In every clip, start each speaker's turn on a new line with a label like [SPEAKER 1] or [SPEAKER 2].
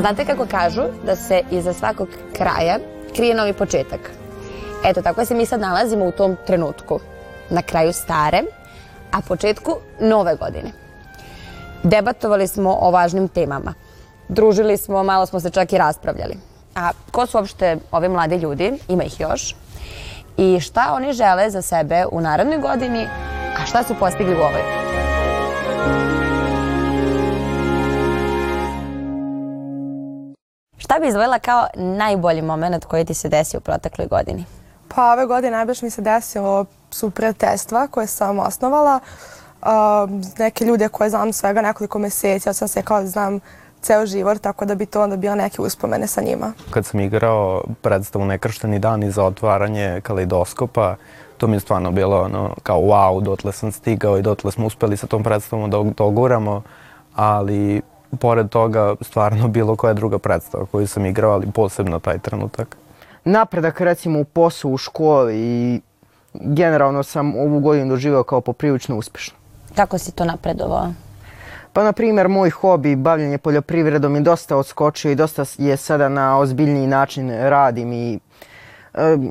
[SPEAKER 1] Znate kako kažu da se iza svakog kraja krije novi početak? Eto, tako se mi sad nalazimo u tom trenutku. Na kraju stare, a početku nove godine. Debatovali smo o važnim temama. Družili smo, malo smo se čak i raspravljali. A ko su uopšte ovi mladi ljudi? Ima ih još. I šta oni žele za sebe u narednoj godini, a šta su postigli u ovoj? Šta bi izvojila kao najbolji moment koji ti se desio u protekloj godini?
[SPEAKER 2] Pa ove godine najbliž mi se desilo su prijateljstva koje sam osnovala. Uh, neke ljude koje znam svega nekoliko meseci, ja sam se kao da znam ceo život, tako da bi to onda bila neke uspomene sa njima.
[SPEAKER 3] Kad sam igrao predstavu Nekršteni dan i za otvaranje kaleidoskopa, to mi je stvarno bilo ono, kao wow, dotle sam stigao i dotle smo uspeli sa tom predstavom da doguramo, ali pored toga stvarno bilo koja druga predstava koju sam igrao, ali posebno taj trenutak.
[SPEAKER 4] napredak recimo u poslu, u školi i generalno sam ovu godinu doživao kao poprilično uspešno.
[SPEAKER 1] Kako si to napredovao?
[SPEAKER 4] Pa, na primjer, moj hobi, bavljenje poljoprivredom je dosta odskočio i dosta je sada na ozbiljniji način radim i e,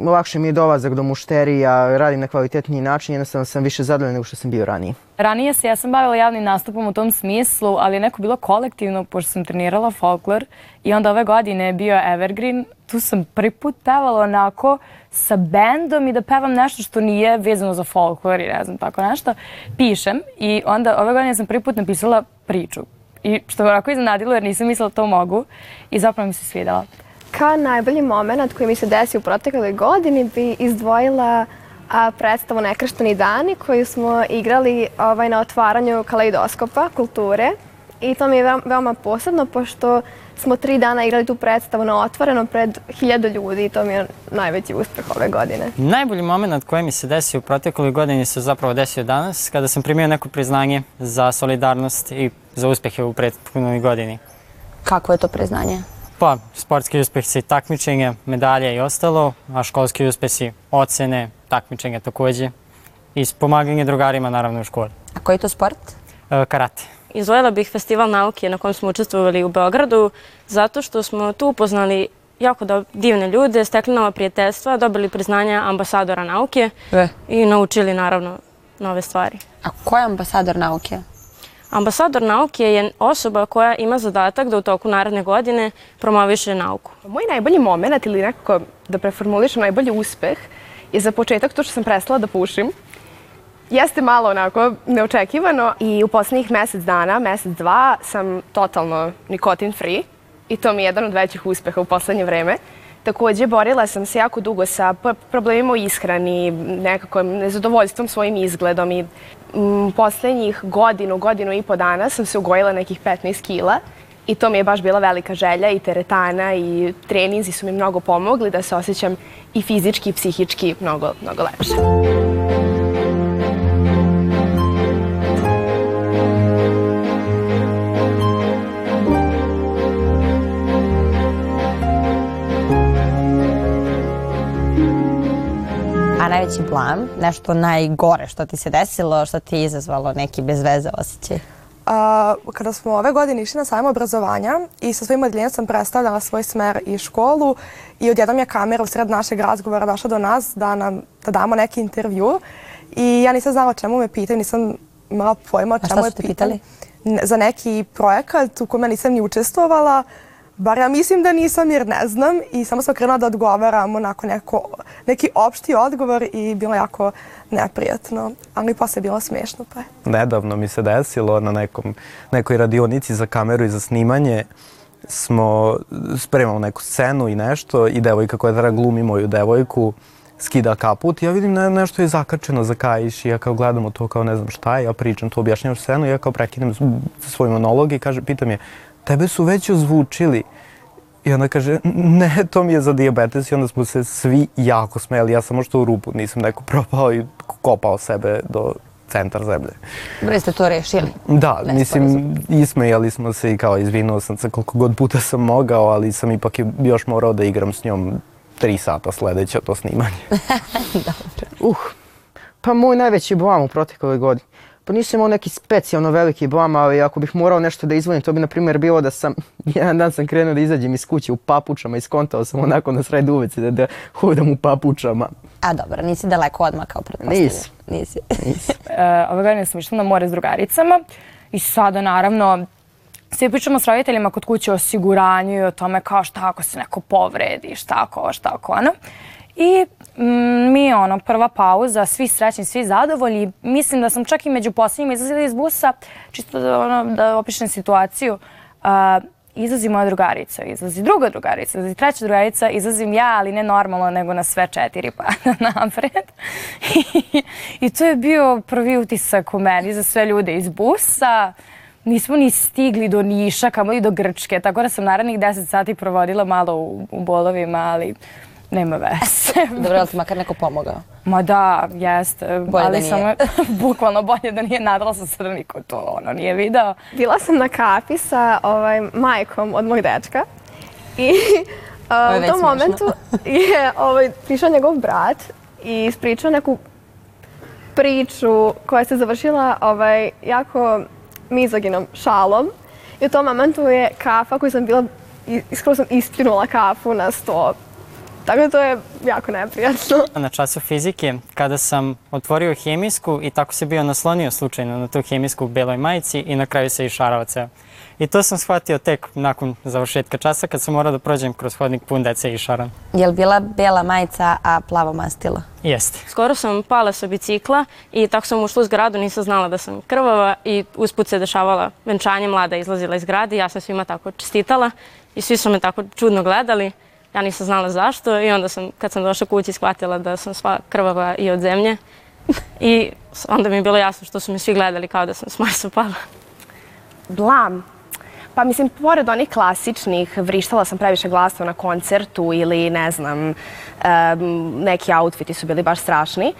[SPEAKER 4] lakše mi je dolazak do mušterija, radim na kvalitetniji način, jednostavno sam više zadovoljan nego što sam bio ranije.
[SPEAKER 5] Ranije se ja sam bavila javnim nastupom u tom smislu, ali je neko bilo kolektivno, pošto sam trenirala folklor i onda ove godine je bio Evergreen. Tu sam prvi put pevala onako sa bendom i da pevam nešto što nije vezano za folklor i ne znam tako nešto. Pišem i onda ove godine sam prvi put napisala priču. I što me onako iznenadilo jer nisam mislila da to mogu i zapravo mi se svidela.
[SPEAKER 6] Kao najbolji moment koji mi se desio u protekloj godini bi izdvojila a, predstavu Nekršteni dani koju smo igrali ovaj, na otvaranju kaleidoskopa kulture. I to mi je veoma, posebno pošto smo tri dana igrali tu predstavu na otvoreno pred hiljadu ljudi i to mi je najveći uspeh ove godine.
[SPEAKER 7] Najbolji moment koji mi se desio u protekloj godini se zapravo desio danas, kada sam primio neko priznanje za solidarnost i za uspehe u prethodnoj godini.
[SPEAKER 1] Kakvo je to priznanje?
[SPEAKER 7] Pa, sportski uspesi, takmičenja, medalje i ostalo, a školski uspesi, ocene, takmičenja takođe i pomaganje drugarima naravno u školi.
[SPEAKER 1] A koji je to sport?
[SPEAKER 7] E, karate.
[SPEAKER 5] Izvojila bih festival nauke na kojem smo učestvovali u Beogradu, zato što smo tu upoznali jako do, divne ljude, stekli nova prijateljstva, dobili priznanja ambasadora nauke
[SPEAKER 1] E.
[SPEAKER 5] i naučili naravno nove stvari.
[SPEAKER 1] A ko je ambasador nauke?
[SPEAKER 5] Ambasador nauke je osoba koja ima zadatak da u toku naredne godine promoviše nauku.
[SPEAKER 6] Moj najbolji moment ili nekako da preformulišem najbolji uspeh je za početak to što sam prestala da pušim. Jeste malo onako neočekivano i u poslednjih mesec dana, mesec dva sam totalno nikotin free i to mi je jedan od većih uspeha u poslednje vreme. Takođe, borila sam se jako dugo sa problemima u ishrani, nekako nezadovoljstvom svojim izgledom i mm, poslednjih godinu, godinu i po dana sam se ugojila nekih 15 kila i to mi je baš bila velika želja i teretana i treninzi su mi mnogo pomogli da se osjećam i fizički i psihički mnogo, mnogo lepše.
[SPEAKER 1] Najveći blam, nešto najgore što ti se desilo, što ti je izazvalo neki bezveze osjećaj?
[SPEAKER 2] A, kada smo ove godine išli na sajam obrazovanja i sa svojim odeljenjem sam predstavljala svoj smer i školu i odjednom je kamera u sred našeg razgovora došla do nas da, nam, da damo neki intervju i ja nisam znala o čemu me pitaju, nisam imala pojma o čemu
[SPEAKER 1] te
[SPEAKER 2] pitanje.
[SPEAKER 1] pitali?
[SPEAKER 2] ne- za neki projekat u kome nisam ni učestvovala, bar ja mislim da nisam jer ne znam i samo sam krenula da odgovaram onako neko, neki opšti odgovor i bilo jako neprijatno, ali posle je bilo smiješno pa je.
[SPEAKER 3] Nedavno mi se desilo na nekom, nekoj radionici za kameru i za snimanje smo spremamo neku scenu i nešto i devojka koja treba glumi moju devojku skida kaput i ja vidim ne, nešto je zakačeno za kajiš i ja kao gledamo to kao ne znam šta je, ja pričam to, objašnjam scenu i ja kao prekinem svoj monolog i kaže, pitam je, tebe su već ozvučili I onda kaže, ne, to mi je za diabetes i onda smo se svi jako smeli. Ja sam možda u rupu nisam neko propao i kopao sebe do centar zemlje.
[SPEAKER 1] Bre ste to rešili.
[SPEAKER 3] Da,
[SPEAKER 1] Nesporazum.
[SPEAKER 3] mislim, ismejali smo se i kao izvinuo sam se koliko god puta sam mogao, ali sam ipak još morao da igram s njom tri sata sledeće to snimanje.
[SPEAKER 4] Uh, pa moj najveći blam u protekloj godini. Pa nisam imao neki specijalno veliki blam, ali ako bih morao nešto da izvojim, to bi na primjer bilo da sam, jedan dan sam krenuo da izađem iz kuće u papučama i skontao sam onako na sred ulici da, da hodam u papučama.
[SPEAKER 1] A dobro, nisi daleko odmah kao pretpostavljam.
[SPEAKER 4] Nisam.
[SPEAKER 1] Nisi.
[SPEAKER 5] E, ove godine sam išla na more s drugaricama i sada naravno svi pričamo s roditeljima kod kuće o osiguranju i o tome kao šta ako se neko povredi, šta ako ovo, šta ako ono. I mm, mi ono, prva pauza, svi srećni, svi zadovoljni. Mislim da sam čak i među posljednjima izlazila iz busa, čisto da, ono, da opišem situaciju. A, izlazi moja drugarica, izlazi druga drugarica, izlazi treća drugarica, izlazim ja, ali ne normalno, nego na sve četiri pa napred. I, I to je bio prvi utisak u meni za sve ljude iz busa. Nismo ni stigli do Niša, kamo i do Grčke, tako da sam narednih 10 sati provodila malo u, u bolovima, ali nema veze.
[SPEAKER 1] Dobro, je li ti makar neko pomogao?
[SPEAKER 5] Ma da, jeste.
[SPEAKER 1] Bolje
[SPEAKER 5] ali
[SPEAKER 1] da nije.
[SPEAKER 5] samo, bukvalno bolje da nije nadala sam se da niko to ono nije video.
[SPEAKER 6] Bila sam na kafi sa ovaj, majkom od mog dečka i uh, u tom momentu je ovaj, prišao njegov brat i ispričao neku priču koja se završila ovaj, jako mizoginom šalom. I u tom momentu je kafa koju sam bila, i- iskreno sam ispljunula kafu na sto. Tako da to je jako neprijatno.
[SPEAKER 7] Na času fizike, kada sam otvorio hemijsku i tako se bio naslonio slučajno na tu hemijsku u beloj majici i na kraju se išarao ceo. I to sam shvatio tek nakon završetka časa kad sam morao da prođem kroz hodnik pun dece i šaran.
[SPEAKER 1] Je li bila bela majica, a plavo mastilo?
[SPEAKER 7] Jeste.
[SPEAKER 8] Skoro sam pala sa bicikla i tako sam ušla u zgradu, nisam znala da sam krvava i usput se dešavala venčanje, mlada izlazila iz zgrade, ja sam svima tako čestitala i svi su me tako čudno gledali. Ja nisam znala zašto i onda sam, kad sam došla kući, shvatila da sam sva krvava i od zemlje. I onda mi je bilo jasno što su me svi gledali kao da sam s Marsa pala.
[SPEAKER 6] Blam. Pa mislim, pored onih klasičnih, vrištala sam previše glasno na koncertu ili ne znam, neki outfiti su bili baš strašni.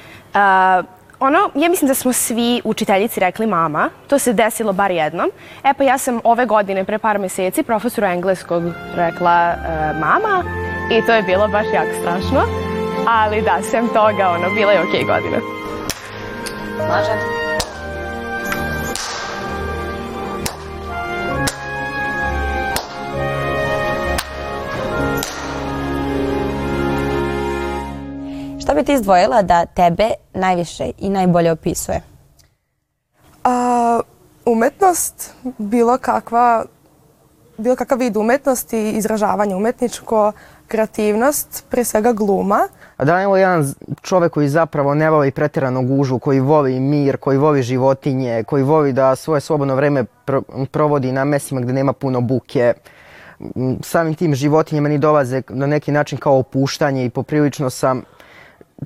[SPEAKER 6] Ono, ja mislim da smo svi učiteljici rekli mama, to se desilo bar jednom. E pa ja sam ove godine, pre par meseci, profesoru engleskog rekla mama i to je bilo baš jako strašno. Ali da, sem toga, ono, bila je okej godina.
[SPEAKER 1] Može. Šta bi ti izdvojila da tebe najviše i najbolje opisuje?
[SPEAKER 2] A, umetnost, bilo kakva, bilo kakav vid umetnosti, izražavanje umetničko, kreativnost, pre svega gluma.
[SPEAKER 4] A da li je jedan čovek koji zapravo ne voli pretjerano gužu, koji voli mir, koji voli životinje, koji voli da svoje slobodno vreme pro- provodi na mestima gde nema puno buke. M, Samim tim životinje meni dolaze na neki način kao opuštanje i poprilično sam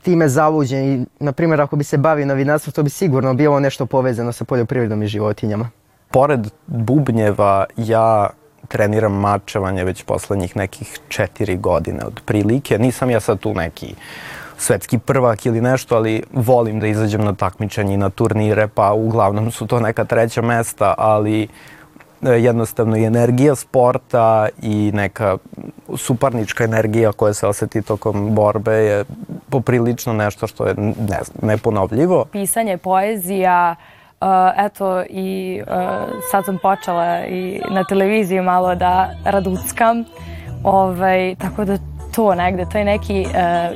[SPEAKER 4] time zaluđen i, na primjer, ako bi se bavio novinarstvom, to bi sigurno bilo nešto povezano sa poljoprivredom i životinjama.
[SPEAKER 3] Pored bubnjeva, ja treniram mačevanje već poslednjih nekih četiri godine otprilike. Nisam ja sad tu neki svetski prvak ili nešto, ali volim da izađem na takmičenje i na turnire, pa uglavnom su to neka treća mesta, ali e, jednostavno i energija sporta i neka suparnička energija koja se oseti tokom borbe je poprilično nešto što je ne neponovljivo.
[SPEAKER 5] pisanje, poezija, uh, eto i uh, sad sam počela i na televiziji malo da raduckam, ovaj, tako da to negde, to je neki uh,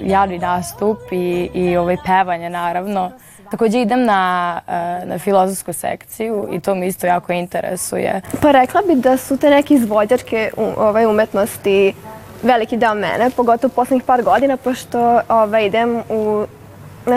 [SPEAKER 5] javni nastup i, i ovaj pevanje naravno. Takođe idem na, na filozofsku sekciju i to me isto jako interesuje.
[SPEAKER 6] Pa rekla bi da su te neke izvođačke ovaj, umetnosti veliki deo mene, pogotovo poslednjih par godina, pošto ovaj, idem u,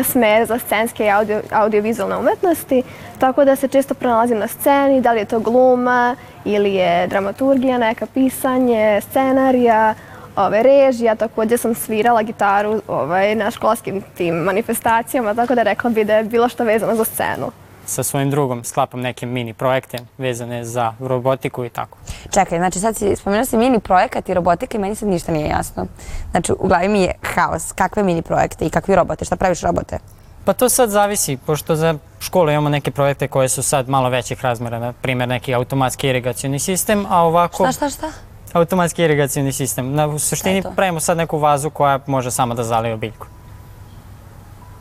[SPEAKER 6] smer za scenske i audio, audiovizualne umetnosti, tako da se često pronalazim na sceni, da li je to gluma ili je dramaturgija, neka pisanje, scenarija, ove, režija, takođe sam svirala gitaru ovaj, na školskim tim manifestacijama, tako da rekla bi da je bilo što vezano za scenu.
[SPEAKER 7] Sa svojim drugom sklapam neke mini projekte vezane za robotiku i tako.
[SPEAKER 1] Čekaj, znači sad si, spomenuo si mini projekat i robotika i meni sad ništa nije jasno. Znači, u glavi mi je haos. Kakve mini projekte i kakvi robote? Šta praviš robote?
[SPEAKER 7] Pa to sad zavisi, pošto za školu imamo neke projekte koje su sad malo većih razmera, na primjer neki automatski irigacioni sistem, a ovako...
[SPEAKER 1] Šta, šta, šta?
[SPEAKER 7] Automatski irigacioni sistem. Na, u suštini pravimo sad neku vazu koja može sama da zalije biljku.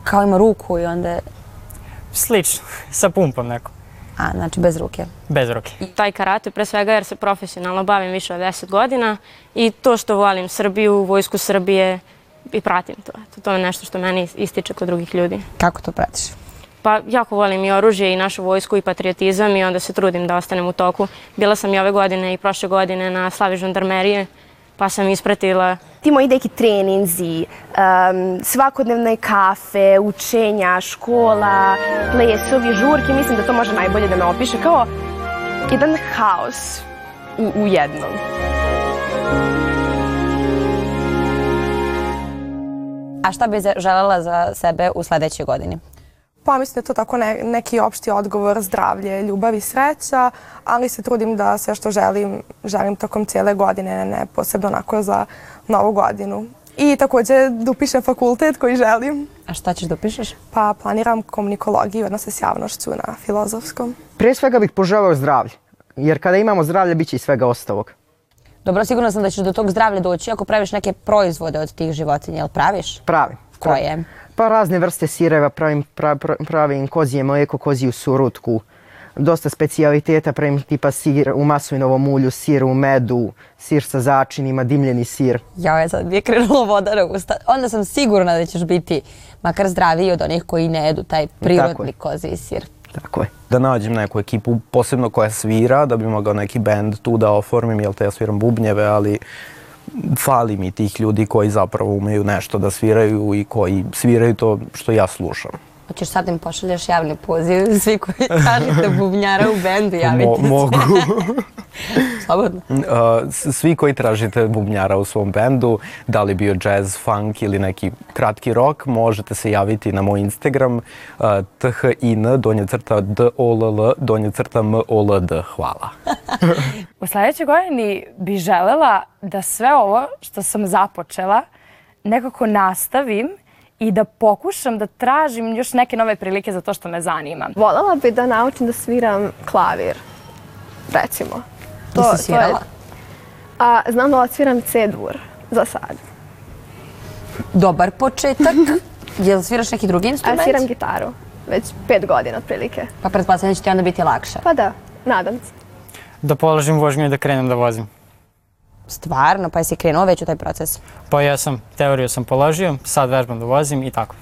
[SPEAKER 1] Kao ima ruku i onda...
[SPEAKER 7] Slično, sa pumpom nekom,
[SPEAKER 1] A, znači bez ruke.
[SPEAKER 7] bez ruke.
[SPEAKER 8] Taj karate pre svega jer se profesionalno bavim više od 10 godina i to što volim Srbiju, vojsku Srbije i pratim to. Eto, to je nešto što meni ističe kod drugih ljudi.
[SPEAKER 1] Kako to pratiš?
[SPEAKER 8] Pa jako volim i oružje i našu vojsku i patriotizam i onda se trudim da ostanem u toku. Bila sam i ove godine i prošle godine na slavi žandarmerije pa sam ispratila
[SPEAKER 6] Ti moji neki treninzi, um, svakodnevne kafe, učenja, škola, plesovi, žurke, mislim da to može najbolje da me opiše kao jedan haos u, u jednom.
[SPEAKER 1] A šta bi želela za sebe u sledećoj godini?
[SPEAKER 2] Pa mislim da je to tako ne, neki opšti odgovor, zdravlje, ljubav i sreća, ali se trudim da sve što želim, želim tokom cijele godine, ne posebno onako za novu godinu. I takođe da upišem fakultet koji želim.
[SPEAKER 1] A šta ćeš da upišeš?
[SPEAKER 2] Pa planiram komunikologiju, odnose s javnošću na filozofskom.
[SPEAKER 4] Prije svega bih poželeo zdravlje, jer kada imamo zdravlje, bit će i svega ostalog.
[SPEAKER 1] Dobro, sigurno sam da ćeš do tog zdravlja doći ako praviš neke proizvode od tih životinja, jel praviš?
[SPEAKER 4] Pravim.
[SPEAKER 1] Koje?
[SPEAKER 4] Pa razne vrste sireva, pravim, pra, pra, pravim kozije mlijeko, koziju surutku, dosta specijaliteta, pravim tipa sir u maslinovom ulju, sir u medu, sir sa začinima, dimljeni sir.
[SPEAKER 1] Ja, je sad mi je krenula voda na usta. Onda sam sigurna da ćeš biti makar zdraviji od onih koji ne jedu taj prirodni
[SPEAKER 3] je.
[SPEAKER 1] kozi sir.
[SPEAKER 4] Tako je.
[SPEAKER 3] Da nađem neku ekipu, posebno koja svira, da bi mogao neki band tu da oformim, jel te ja sviram bubnjeve, ali fali mi tih ljudi koji zapravo umeju nešto da sviraju i koji sviraju to što ja slušam.
[SPEAKER 1] Hoćeš sad da im pošalješ javni poziv, svi koji tražite bubnjara u bendu, javite
[SPEAKER 3] Mo-
[SPEAKER 1] se.
[SPEAKER 3] mogu.
[SPEAKER 1] Slobodno.
[SPEAKER 3] Uh, svi koji tražite bubnjara u svom bendu, da li bio jazz, funk ili neki kratki rock, možete se javiti na moj Instagram thin donje crta doll donje crta mold. Hvala.
[SPEAKER 5] U sledećoj godini bi želela da sve ovo što sam započela nekako nastavim i da pokušam da tražim još neke nove prilike za to što me zanima.
[SPEAKER 6] Volela bi da naučim da sviram klavir, recimo.
[SPEAKER 1] Jesi svirala?
[SPEAKER 6] a, znam da odsviram C-dur za sad.
[SPEAKER 1] Dobar početak. Jel sviraš neki drugi
[SPEAKER 6] A
[SPEAKER 1] instrument?
[SPEAKER 6] sviram gitaru već pet godina otprilike.
[SPEAKER 1] Pa pretpostavljam da će ti onda biti lakše.
[SPEAKER 6] Pa da, nadam se.
[SPEAKER 7] Da položim vožnju i da krenem da vozim.
[SPEAKER 1] Stvarno, pa jesi krenuo već u taj proces?
[SPEAKER 7] Pa ja sam, teoriju sam položio, sad vežbam da vozim i tako.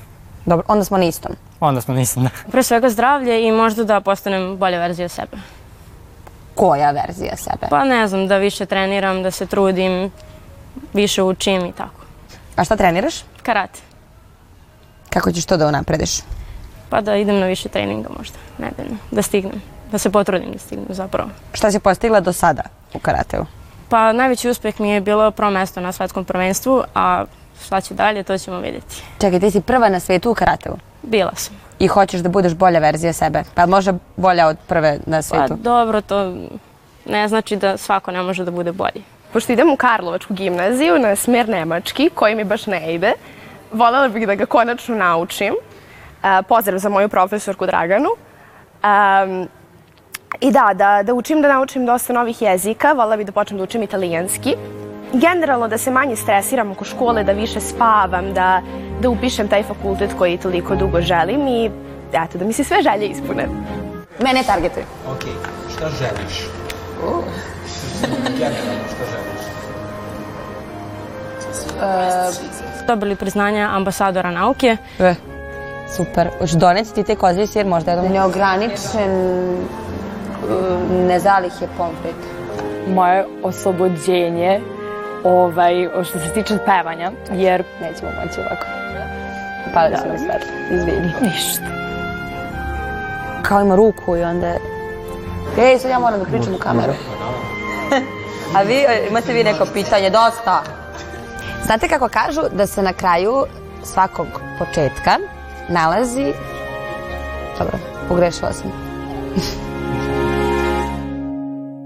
[SPEAKER 1] Dobro, onda smo na istom.
[SPEAKER 7] Onda smo nisam da.
[SPEAKER 8] pre svega zdravlje i možda da postanem bolja verzija sebe.
[SPEAKER 1] Koja verzija sebe?
[SPEAKER 8] Pa ne znam, da više treniram, da se trudim, više učim i tako.
[SPEAKER 1] A šta treniraš?
[SPEAKER 8] Karate.
[SPEAKER 1] Kako ćeš to da unaprediš?
[SPEAKER 8] Pa da idem na više treninga možda, nedeljno, da stignem. Da se potrudim da stignem zapravo.
[SPEAKER 1] Šta si postigla do sada u karateu?
[SPEAKER 8] Pa najveći uspeh mi je bilo prvo mesto na svetskom prvenstvu, a šta će dalje, to ćemo vidjeti.
[SPEAKER 1] Čekaj, ti si prva na svijetu u karateu
[SPEAKER 8] Bila sam.
[SPEAKER 1] i hoćeš da budeš bolja verzija sebe. Pa može bolja od prve na
[SPEAKER 8] Pa
[SPEAKER 1] svijetu?
[SPEAKER 8] dobro, to ne znači da svako ne može da bude bolji.
[SPEAKER 6] Pošto idem u Karlovačku gimnaziju na smer nemački, koji mi baš ne ide, volela bih da ga konačno naučim. Pozdrav za moju profesorku Draganu. Um, I da, da, da učim, da naučim dosta novih jezika, volela bih da počnem da učim italijanski. Generalno da se manje stresiram oko škole, da više spavam, da, da upišem taj fakultet koji toliko dugo želim i eto, da mi se sve želje ispune.
[SPEAKER 1] Mene targetuj.
[SPEAKER 9] Ok, šta želiš? Generalno šta želiš?
[SPEAKER 8] Dobili priznanja ambasadora nauke.
[SPEAKER 1] E. Super. Hoćeš doneti ti te kozli sir možda jednom? Neograničen nezalih je pomfrit.
[SPEAKER 5] Moje oslobođenje ovaj, što se tiče pevanja, jer
[SPEAKER 1] Nećemo moći ovako. Pali su mi svetlo. Izvini.
[SPEAKER 5] ništa.
[SPEAKER 1] Kao ima ruku i onda... Ej, sad ja moram da pričam u kameru. A vi, imate vi neko pitanje? Dosta. Znate kako kažu da se na kraju svakog početka nalazi... Dobro, pogrešila sam.